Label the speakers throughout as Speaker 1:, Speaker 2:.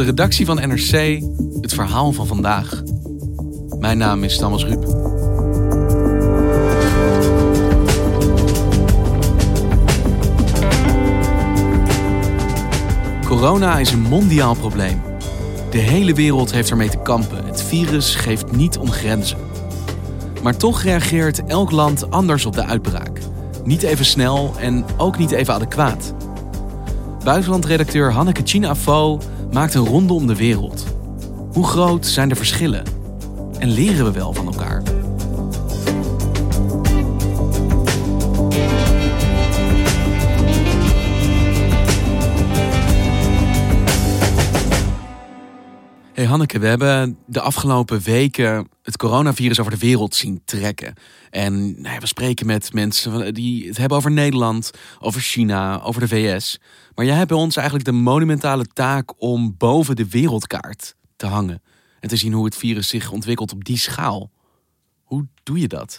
Speaker 1: De redactie van NRC het verhaal van vandaag. Mijn naam is Thomas Ruip. Corona is een mondiaal probleem. De hele wereld heeft ermee te kampen. Het virus geeft niet om grenzen. Maar toch reageert elk land anders op de uitbraak. Niet even snel en ook niet even adequaat. Buitenlandredacteur Hanneke China Fo maakt een ronde om de wereld. Hoe groot zijn de verschillen? En leren we wel van Hanneke, we hebben de afgelopen weken het coronavirus over de wereld zien trekken. En nou ja, we spreken met mensen die het hebben over Nederland, over China, over de VS. Maar jij hebt bij ons eigenlijk de monumentale taak om boven de wereldkaart te hangen. En te zien hoe het virus zich ontwikkelt op die schaal. Hoe doe je dat?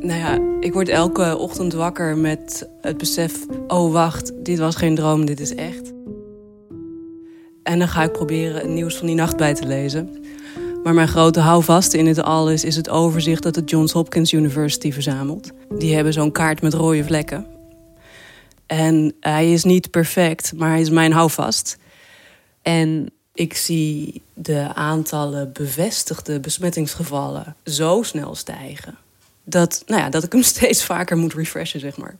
Speaker 2: Nou ja, ik word elke ochtend wakker met het besef: oh wacht, dit was geen droom, dit is echt. En dan ga ik proberen het nieuws van die nacht bij te lezen. Maar mijn grote houvast in dit alles is het overzicht dat de Johns Hopkins University verzamelt. Die hebben zo'n kaart met rode vlekken. En hij is niet perfect, maar hij is mijn houvast. En ik zie de aantallen bevestigde besmettingsgevallen zo snel stijgen. Dat, nou ja, dat ik hem steeds vaker moet refreshen, zeg maar.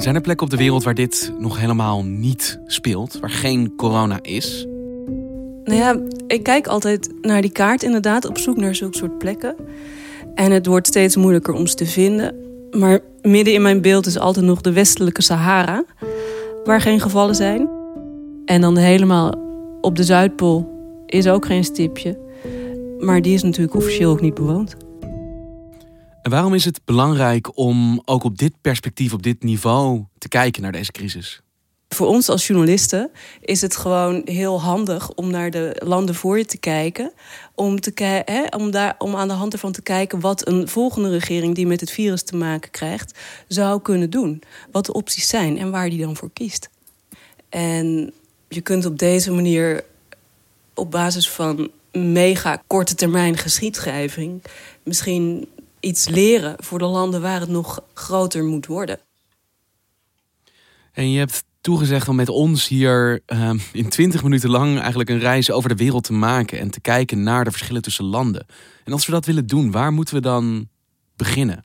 Speaker 1: Zijn er plekken op de wereld waar dit nog helemaal niet speelt? Waar geen corona is?
Speaker 2: Nou ja, ik kijk altijd naar die kaart inderdaad, op zoek naar zulke soort plekken. En het wordt steeds moeilijker om ze te vinden. Maar midden in mijn beeld is altijd nog de westelijke Sahara, waar geen gevallen zijn. En dan helemaal op de Zuidpool is ook geen stipje. Maar die is natuurlijk officieel ook niet bewoond.
Speaker 1: En waarom is het belangrijk om ook op dit perspectief, op dit niveau te kijken naar deze crisis?
Speaker 2: Voor ons als journalisten is het gewoon heel handig om naar de landen voor je te kijken. Om, te, hè, om, daar, om aan de hand ervan te kijken wat een volgende regering die met het virus te maken krijgt, zou kunnen doen. Wat de opties zijn en waar die dan voor kiest. En je kunt op deze manier op basis van mega korte termijn geschiedschrijving misschien iets leren voor de landen waar het nog groter moet worden.
Speaker 1: En je hebt toegezegd om met ons hier uh, in 20 minuten lang eigenlijk een reis over de wereld te maken en te kijken naar de verschillen tussen landen. En als we dat willen doen, waar moeten we dan beginnen?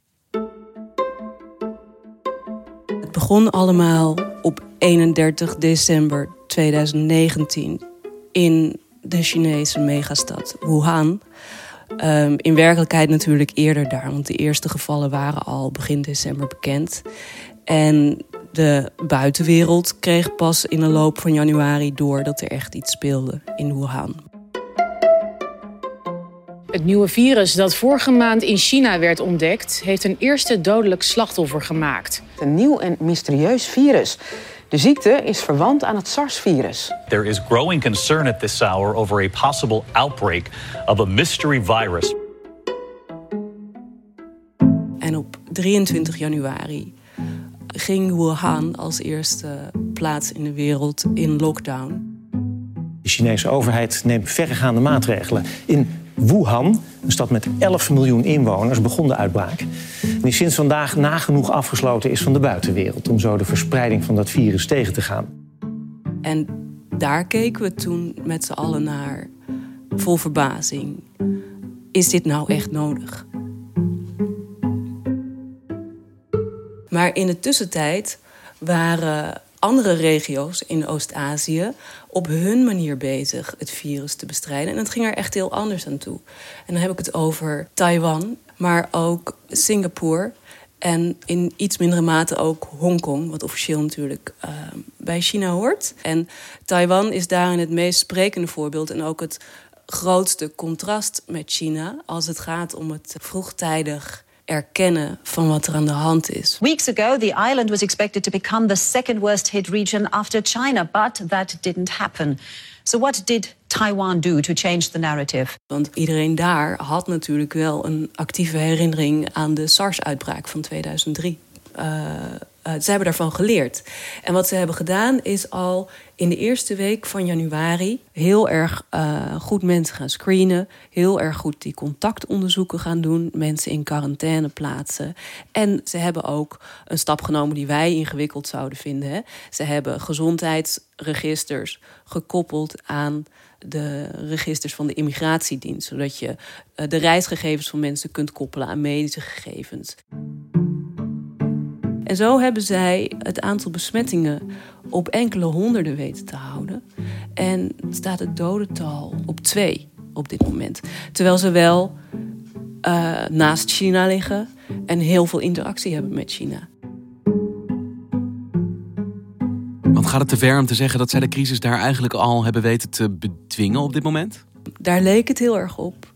Speaker 2: Het begon allemaal op 31 december 2019 in de Chinese megastad Wuhan. Um, in werkelijkheid natuurlijk eerder daar, want de eerste gevallen waren al begin december bekend. En de buitenwereld kreeg pas in de loop van januari door dat er echt iets speelde in Wuhan.
Speaker 3: Het nieuwe virus dat vorige maand in China werd ontdekt, heeft een eerste dodelijk slachtoffer gemaakt.
Speaker 4: Een nieuw en mysterieus virus. De ziekte is verwant aan het SARS-virus.
Speaker 5: There is growing concern at this hour over a possible outbreak of a mystery virus.
Speaker 2: En op 23 januari ging Wuhan als eerste plaats in de wereld in lockdown.
Speaker 6: De Chinese overheid neemt verregaande maatregelen. In Wuhan, een stad met 11 miljoen inwoners, begon de uitbraak. Die sinds vandaag nagenoeg afgesloten is van de buitenwereld. om zo de verspreiding van dat virus tegen te gaan.
Speaker 2: En daar keken we toen met z'n allen naar, vol verbazing. Is dit nou echt nodig? Maar in de tussentijd waren andere regio's in Oost-Azië op hun manier bezig het virus te bestrijden. En het ging er echt heel anders aan toe. En dan heb ik het over Taiwan, maar ook Singapore. En in iets mindere mate ook Hongkong, wat officieel natuurlijk uh, bij China hoort. En Taiwan is daarin het meest sprekende voorbeeld en ook het grootste contrast met China als het gaat om het vroegtijdig erkennen van wat er aan de hand is.
Speaker 7: Weeks ago, the island was expected to become the second worst hit region after China, but that didn't happen. So what did Taiwan do to change the narrative?
Speaker 2: Want iedereen daar had natuurlijk wel een actieve herinnering aan de SARS-uitbraak van 2003. Uh, uh, ze hebben daarvan geleerd. En wat ze hebben gedaan is al in de eerste week van januari heel erg uh, goed mensen gaan screenen. Heel erg goed die contactonderzoeken gaan doen. Mensen in quarantaine plaatsen. En ze hebben ook een stap genomen die wij ingewikkeld zouden vinden. Hè. Ze hebben gezondheidsregisters gekoppeld aan de registers van de immigratiedienst. Zodat je uh, de reisgegevens van mensen kunt koppelen aan medische gegevens. En zo hebben zij het aantal besmettingen op enkele honderden weten te houden. En staat het dodental op twee op dit moment. Terwijl ze wel uh, naast China liggen en heel veel interactie hebben met China.
Speaker 1: Want gaat het te ver om te zeggen dat zij de crisis daar eigenlijk al hebben weten te bedwingen op dit moment?
Speaker 2: Daar leek het heel erg op.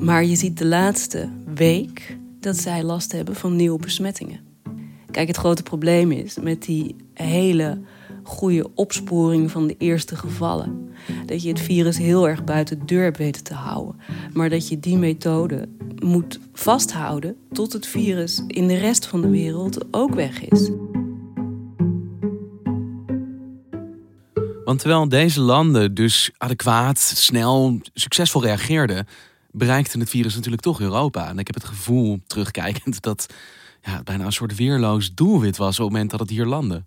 Speaker 2: Maar je ziet de laatste week dat zij last hebben van nieuwe besmettingen. Kijk, het grote probleem is met die hele goede opsporing van de eerste gevallen. Dat je het virus heel erg buiten de deur hebt weten te houden. Maar dat je die methode moet vasthouden tot het virus in de rest van de wereld ook weg is.
Speaker 1: Want terwijl deze landen dus adequaat, snel, succesvol reageerden, bereikte het virus natuurlijk toch Europa. En ik heb het gevoel, terugkijkend, dat ja, bijna een soort weerloos doelwit was op het moment dat het hier landde.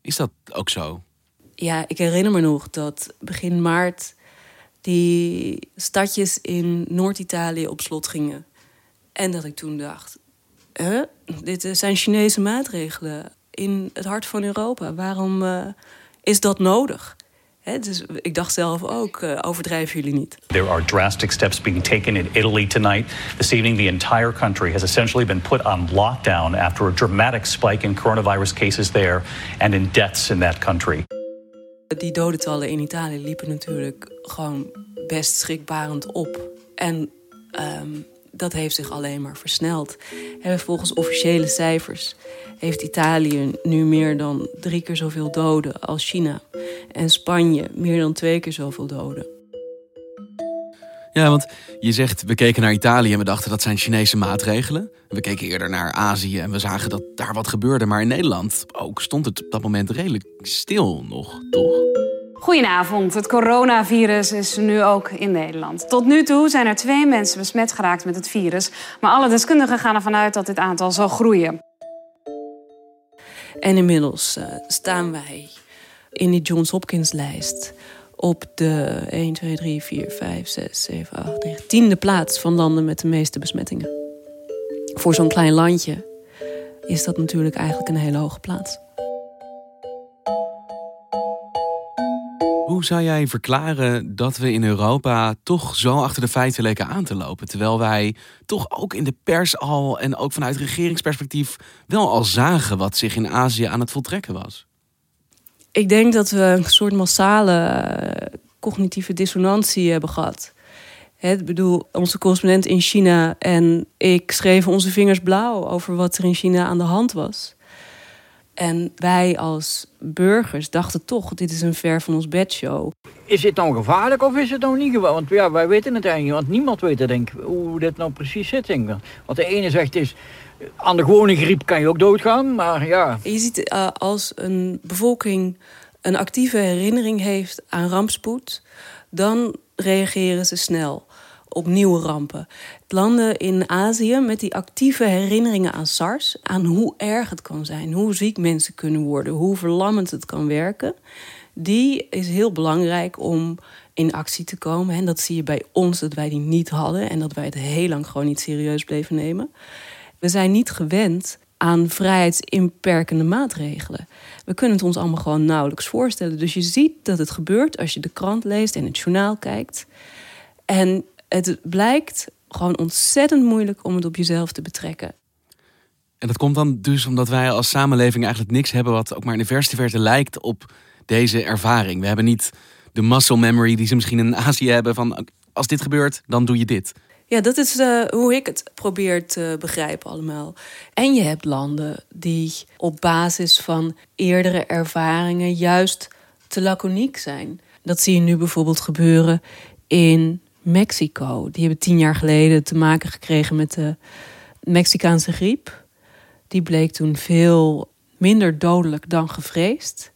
Speaker 1: Is dat ook zo?
Speaker 2: Ja, ik herinner me nog dat begin maart die stadjes in Noord-Italië op slot gingen. En dat ik toen dacht: huh? dit zijn Chinese maatregelen in het hart van Europa. Waarom uh, is dat nodig? He, dus ik dacht zelf ook, uh, overdrijven jullie niet.
Speaker 5: There are drastic steps being taken in Italy tonight. This evening, the entire country has essentially been put on lockdown after a dramatic spike in coronavirus cases there and in deaths in that country.
Speaker 2: Die dodentallen in Italië liepen natuurlijk gewoon best schrikbarend op. En um, dat heeft zich alleen maar versneld. En volgens officiële cijfers heeft Italië nu meer dan drie keer zoveel doden als China. En Spanje meer dan twee keer zoveel doden.
Speaker 1: Ja, want je zegt, we keken naar Italië en we dachten dat zijn Chinese maatregelen. We keken eerder naar Azië en we zagen dat daar wat gebeurde. Maar in Nederland ook stond het op dat moment redelijk stil nog, toch?
Speaker 8: Goedenavond. Het coronavirus is nu ook in Nederland. Tot nu toe zijn er twee mensen besmet geraakt met het virus. Maar alle deskundigen gaan ervan uit dat dit aantal zal groeien.
Speaker 2: En inmiddels uh, staan wij in die Johns Hopkins lijst op de 1, 2, 3, 4, 5, 6, 7, 8, 9, tiende plaats van landen met de meeste besmettingen. Voor zo'n klein landje is dat natuurlijk eigenlijk een hele hoge plaats.
Speaker 1: Hoe zou jij verklaren dat we in Europa toch zo achter de feiten leken aan te lopen? Terwijl wij toch ook in de pers al en ook vanuit regeringsperspectief wel al zagen wat zich in Azië aan het voltrekken was.
Speaker 2: Ik denk dat we een soort massale eh, cognitieve dissonantie hebben gehad. Ik bedoel, onze correspondent in China en ik schreven onze vingers blauw over wat er in China aan de hand was. En wij als burgers dachten toch, dit is een ver van ons bedshow.
Speaker 9: Is het nou gevaarlijk of is het nou niet gevaarlijk? Want ja, wij weten het eigenlijk niet, want niemand weet het, denk ik, hoe dit nou precies zit. Denk ik. Want de ene zegt is, aan de gewone griep kan je ook doodgaan, maar ja.
Speaker 2: Je ziet uh, als een bevolking een actieve herinnering heeft aan rampspoed, dan reageren ze snel. Op nieuwe rampen. Landen in Azië met die actieve herinneringen aan SARS, aan hoe erg het kan zijn, hoe ziek mensen kunnen worden, hoe verlammend het kan werken, die is heel belangrijk om in actie te komen. En dat zie je bij ons, dat wij die niet hadden en dat wij het heel lang gewoon niet serieus bleven nemen. We zijn niet gewend aan vrijheidsinperkende maatregelen. We kunnen het ons allemaal gewoon nauwelijks voorstellen. Dus je ziet dat het gebeurt als je de krant leest en het journaal kijkt. En het blijkt gewoon ontzettend moeilijk om het op jezelf te betrekken.
Speaker 1: En dat komt dan dus omdat wij als samenleving eigenlijk niks hebben wat ook maar in de verste verte lijkt op deze ervaring. We hebben niet de muscle memory die ze misschien in Azië hebben van als dit gebeurt, dan doe je dit.
Speaker 2: Ja, dat is uh, hoe ik het probeer te begrijpen allemaal. En je hebt landen die op basis van eerdere ervaringen juist te laconiek zijn. Dat zie je nu bijvoorbeeld gebeuren in Mexico. Die hebben tien jaar geleden te maken gekregen met de Mexicaanse griep. Die bleek toen veel minder dodelijk dan gevreesd.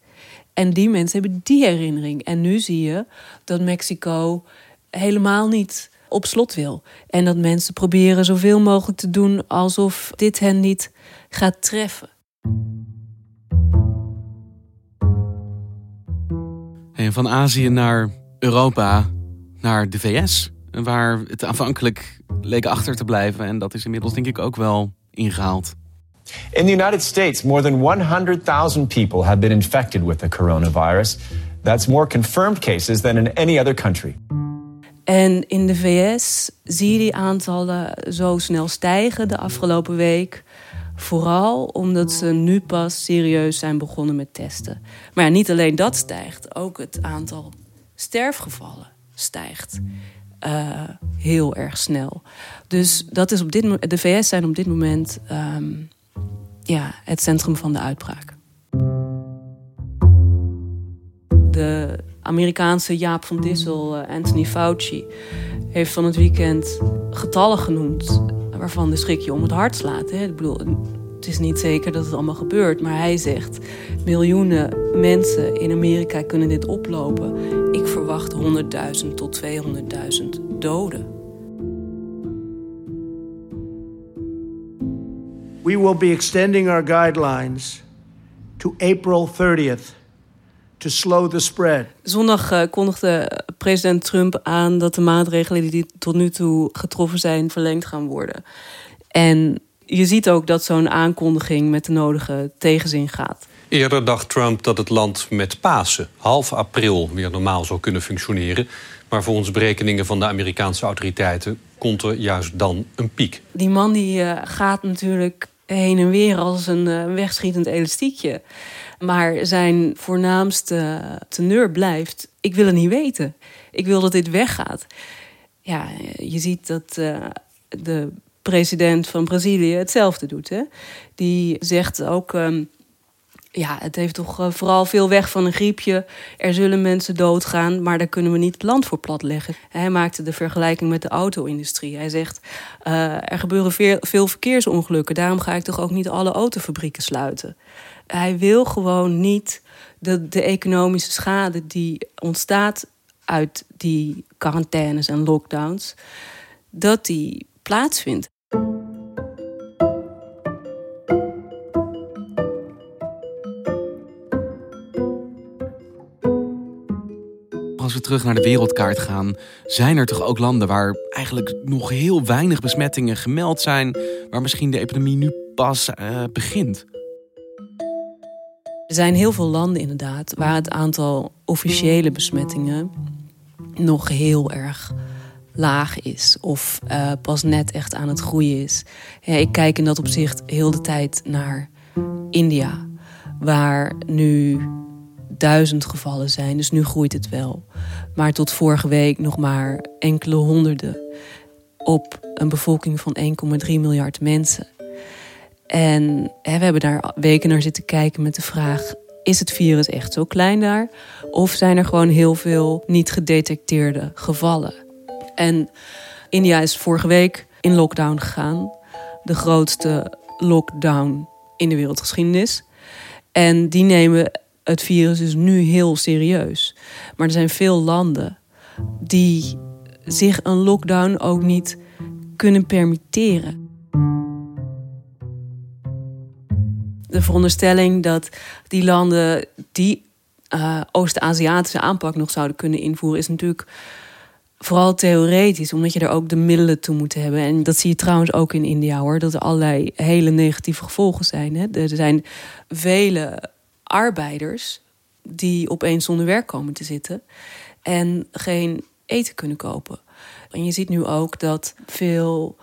Speaker 2: En die mensen hebben die herinnering. En nu zie je dat Mexico helemaal niet op slot wil. En dat mensen proberen zoveel mogelijk te doen alsof dit hen niet gaat treffen.
Speaker 1: En van Azië naar Europa, naar de VS, waar het aanvankelijk leek achter te blijven. En dat is inmiddels denk ik ook wel ingehaald.
Speaker 10: In the United States, more than 100,000 people have been infected with the coronavirus. That's more confirmed cases than in any other country.
Speaker 2: En in de VS zie je die aantallen zo snel stijgen de afgelopen week. Vooral omdat ze nu pas serieus zijn begonnen met testen. Maar ja, niet alleen dat stijgt, ook het aantal sterfgevallen stijgt. Uh, heel erg snel. Dus dat is op dit, de VS zijn op dit moment um, ja, het centrum van de uitbraak. De Amerikaanse Jaap van Dissel, eh, Anthony Fauci, heeft van het weekend getallen genoemd waarvan de schrik je om het hart slaat. Hè? Ik bedoel, het is niet zeker dat het allemaal gebeurt, maar hij zegt miljoenen mensen in Amerika kunnen dit oplopen. Ik verwacht 100.000 tot 200.000 doden.
Speaker 11: We will be extending our guidelines to April 30th to slow the spread.
Speaker 2: Zondag uh, kondigde president Trump aan dat de maatregelen die tot nu toe getroffen zijn verlengd gaan worden. En je ziet ook dat zo'n aankondiging met de nodige tegenzin gaat.
Speaker 12: Eerder dacht Trump dat het land met Pasen, half april, weer normaal zou kunnen functioneren. Maar volgens berekeningen van de Amerikaanse autoriteiten komt er juist dan een piek.
Speaker 2: Die man die uh, gaat natuurlijk heen en weer als een uh, wegschietend elastiekje. Maar zijn voornaamste teneur blijft: ik wil het niet weten. Ik wil dat dit weggaat. Ja, je ziet dat uh, de president van Brazilië hetzelfde doet. Hè? Die zegt ook. Um, ja, het heeft toch uh, vooral veel weg van een griepje. Er zullen mensen doodgaan, maar daar kunnen we niet het land voor platleggen. Hij maakte de vergelijking met de auto-industrie. Hij zegt, uh, er gebeuren veel, verkeersongelukken. Daarom ga ik toch ook niet alle autofabrieken sluiten. Hij wil gewoon niet de, de economische schade die ontstaat uit die quarantaines en lockdowns, dat die plaatsvindt.
Speaker 1: Als we terug naar de wereldkaart gaan, zijn er toch ook landen waar eigenlijk nog heel weinig besmettingen gemeld zijn, waar misschien de epidemie nu pas uh, begint.
Speaker 2: Er zijn heel veel landen inderdaad waar het aantal officiële besmettingen nog heel erg laag is of uh, pas net echt aan het groeien is. Ik kijk in dat opzicht heel de tijd naar India, waar nu duizend gevallen zijn, dus nu groeit het wel. Maar tot vorige week nog maar enkele honderden op een bevolking van 1,3 miljard mensen. En hè, we hebben daar weken naar zitten kijken met de vraag: is het virus echt zo klein daar? Of zijn er gewoon heel veel niet gedetecteerde gevallen? En India is vorige week in lockdown gegaan. De grootste lockdown in de wereldgeschiedenis. En die nemen het virus dus nu heel serieus. Maar er zijn veel landen die zich een lockdown ook niet kunnen permitteren. De veronderstelling dat die landen die uh, Oost-Aziatische aanpak nog zouden kunnen invoeren, is natuurlijk vooral theoretisch, omdat je er ook de middelen toe moet hebben. En dat zie je trouwens ook in India hoor, dat er allerlei hele negatieve gevolgen zijn. Hè? Er zijn vele arbeiders die opeens zonder werk komen te zitten en geen eten kunnen kopen. En je ziet nu ook dat veel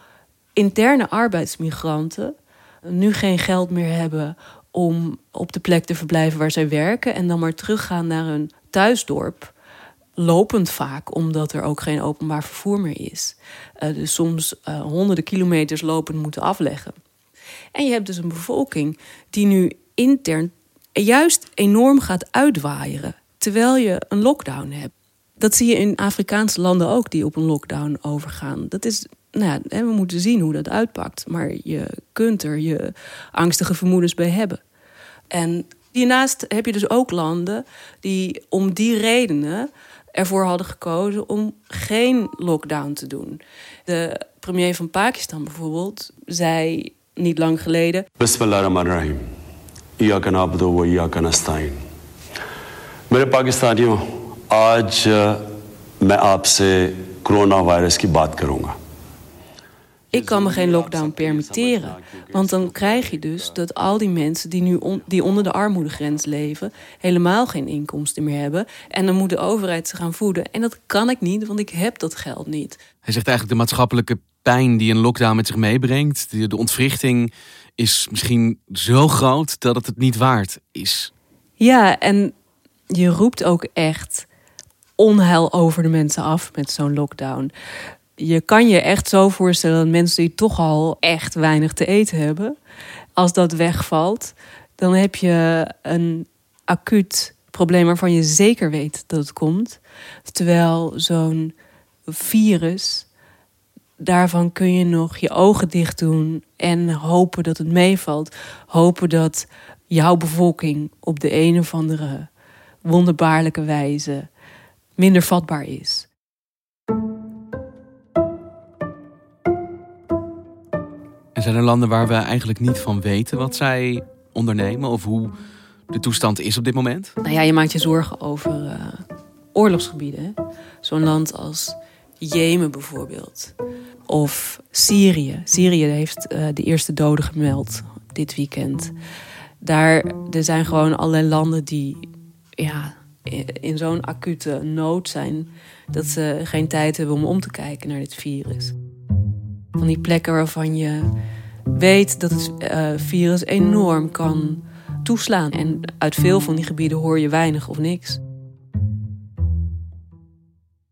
Speaker 2: interne arbeidsmigranten nu geen geld meer hebben om op de plek te verblijven waar zij werken en dan maar teruggaan naar hun thuisdorp. Lopend vaak, omdat er ook geen openbaar vervoer meer is. Uh, dus soms uh, honderden kilometers lopend moeten afleggen. En je hebt dus een bevolking die nu intern juist enorm gaat uitwaaieren. Terwijl je een lockdown hebt. Dat zie je in Afrikaanse landen ook die op een lockdown overgaan. Dat is, nou ja, we moeten zien hoe dat uitpakt. Maar je kunt er je angstige vermoedens bij hebben. En hiernaast heb je dus ook landen die om die redenen ervoor hadden gekozen om geen lockdown te doen. De premier van Pakistan bijvoorbeeld zei niet lang geleden.
Speaker 13: Bismillahirrahmanirrahim. Iyaka na'budu wa iyaka nasta'in. मेरे पाकिस्तानियों आज मैं आपसे corona virus की बात करूंगा
Speaker 2: ik kan me geen lockdown permitteren. Want dan krijg je dus dat al die mensen die nu die onder de armoedegrens leven, helemaal geen inkomsten meer hebben. En dan moet de overheid ze gaan voeden. En dat kan ik niet, want ik heb dat geld niet.
Speaker 1: Hij zegt eigenlijk de maatschappelijke pijn die een lockdown met zich meebrengt, de ontwrichting, is misschien zo groot dat het het niet waard is.
Speaker 2: Ja, en je roept ook echt onheil over de mensen af met zo'n lockdown je kan je echt zo voorstellen dat mensen die toch al echt weinig te eten hebben, als dat wegvalt, dan heb je een acuut probleem waarvan je zeker weet dat het komt. Terwijl zo'n virus, daarvan kun je nog je ogen dicht doen en hopen dat het meevalt. Hopen dat jouw bevolking op de een of andere wonderbaarlijke wijze minder vatbaar is.
Speaker 1: Zijn er landen waar we eigenlijk niet van weten wat zij ondernemen of hoe de toestand is op dit moment?
Speaker 2: Nou ja, je maakt je zorgen over uh, oorlogsgebieden. Zo'n land als Jemen bijvoorbeeld. Of Syrië. Syrië heeft uh, de eerste doden gemeld dit weekend. Daar er zijn gewoon allerlei landen die ja, in zo'n acute nood zijn dat ze geen tijd hebben om om te kijken naar dit virus. Van die plekken waarvan je weet dat het uh, virus enorm kan toeslaan. En uit veel van die gebieden hoor je weinig of niks.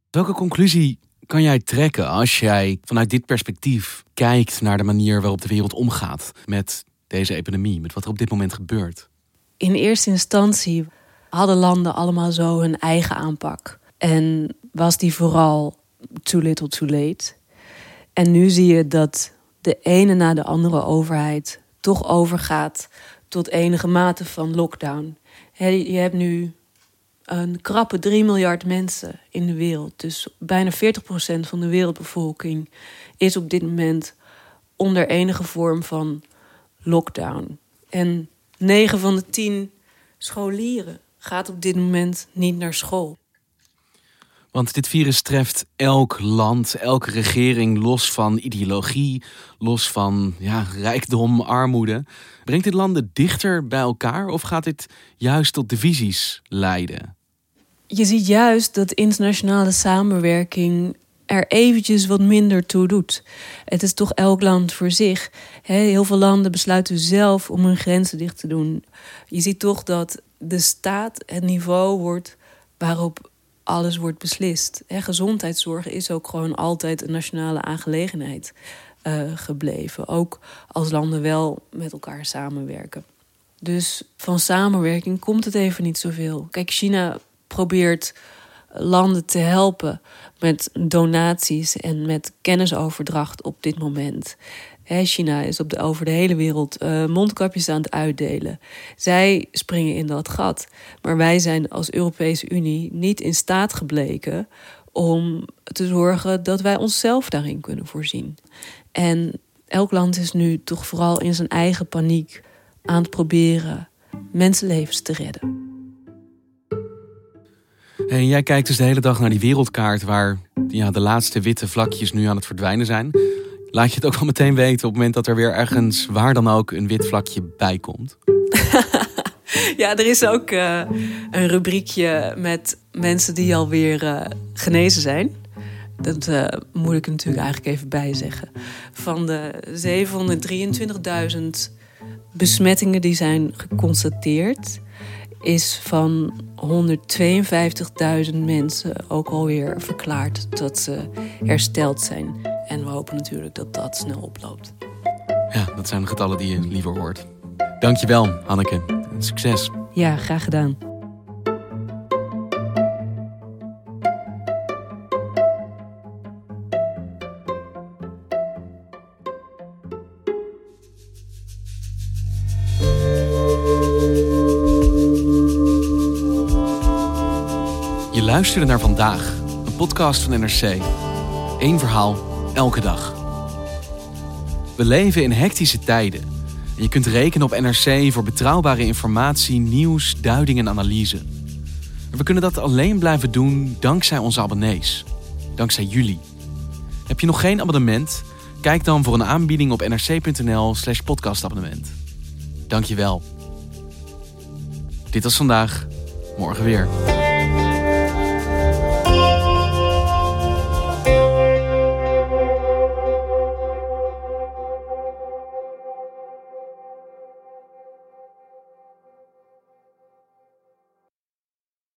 Speaker 1: Welke conclusie kan jij trekken als jij vanuit dit perspectief kijkt naar de manier waarop de wereld omgaat met deze epidemie, met wat er op dit moment gebeurt?
Speaker 2: In eerste instantie hadden landen allemaal zo hun eigen aanpak. En was die vooral too little too late. En nu zie je dat de ene na de andere overheid toch overgaat tot enige mate van lockdown. je hebt nu een krappe 3 miljard mensen in de wereld. Dus bijna 40% van de wereldbevolking is op dit moment onder enige vorm van lockdown. En 9 van de 10 scholieren gaat op dit moment niet naar school.
Speaker 1: Want dit virus treft elk land, elke regering, los van ideologie, los van ja, rijkdom, armoede. Brengt dit landen dichter bij elkaar of gaat dit juist tot divisies leiden?
Speaker 2: Je ziet juist dat internationale samenwerking er eventjes wat minder toe doet. Het is toch elk land voor zich. Heel veel landen besluiten zelf om hun grenzen dicht te doen. Je ziet toch dat de staat het niveau wordt waarop alles wordt beslist. Hè, gezondheidszorg is ook gewoon altijd een nationale aangelegenheid uh, gebleven. Ook als landen wel met elkaar samenwerken. Dus van samenwerking komt het even niet zoveel. Kijk, China probeert landen te helpen met donaties en met kennisoverdracht op dit moment. China is op de, over de hele wereld uh, mondkapjes aan het uitdelen. Zij springen in dat gat. Maar wij zijn als Europese Unie niet in staat gebleken om te zorgen dat wij onszelf daarin kunnen voorzien. En elk land is nu toch vooral in zijn eigen paniek aan het proberen mensenlevens te redden.
Speaker 1: En jij kijkt dus de hele dag naar die wereldkaart waar ja, de laatste witte vlakjes nu aan het verdwijnen zijn. Laat je het ook wel meteen weten op het moment dat er weer ergens waar dan ook een wit vlakje bij komt?
Speaker 2: ja, er is ook uh, een rubriekje met mensen die alweer uh, genezen zijn. Dat uh, moet ik er natuurlijk eigenlijk even bij zeggen. Van de 723.000 besmettingen die zijn geconstateerd, is van 152.000 mensen ook alweer verklaard dat ze hersteld zijn. En we hopen natuurlijk dat dat snel oploopt.
Speaker 1: Ja, dat zijn getallen die je liever hoort. Dankjewel, Hanneke. Succes.
Speaker 2: Ja, graag gedaan.
Speaker 1: Je luisterde naar vandaag, een podcast van NRC. Eén verhaal, elke dag. We leven in hectische tijden. En je kunt rekenen op NRC voor betrouwbare informatie, nieuws, duiding en analyse. We kunnen dat alleen blijven doen dankzij onze abonnees. Dankzij jullie. Heb je nog geen abonnement? Kijk dan voor een aanbieding op nrc.nl/slash podcastabonnement. Dank je wel. Dit was vandaag, morgen weer.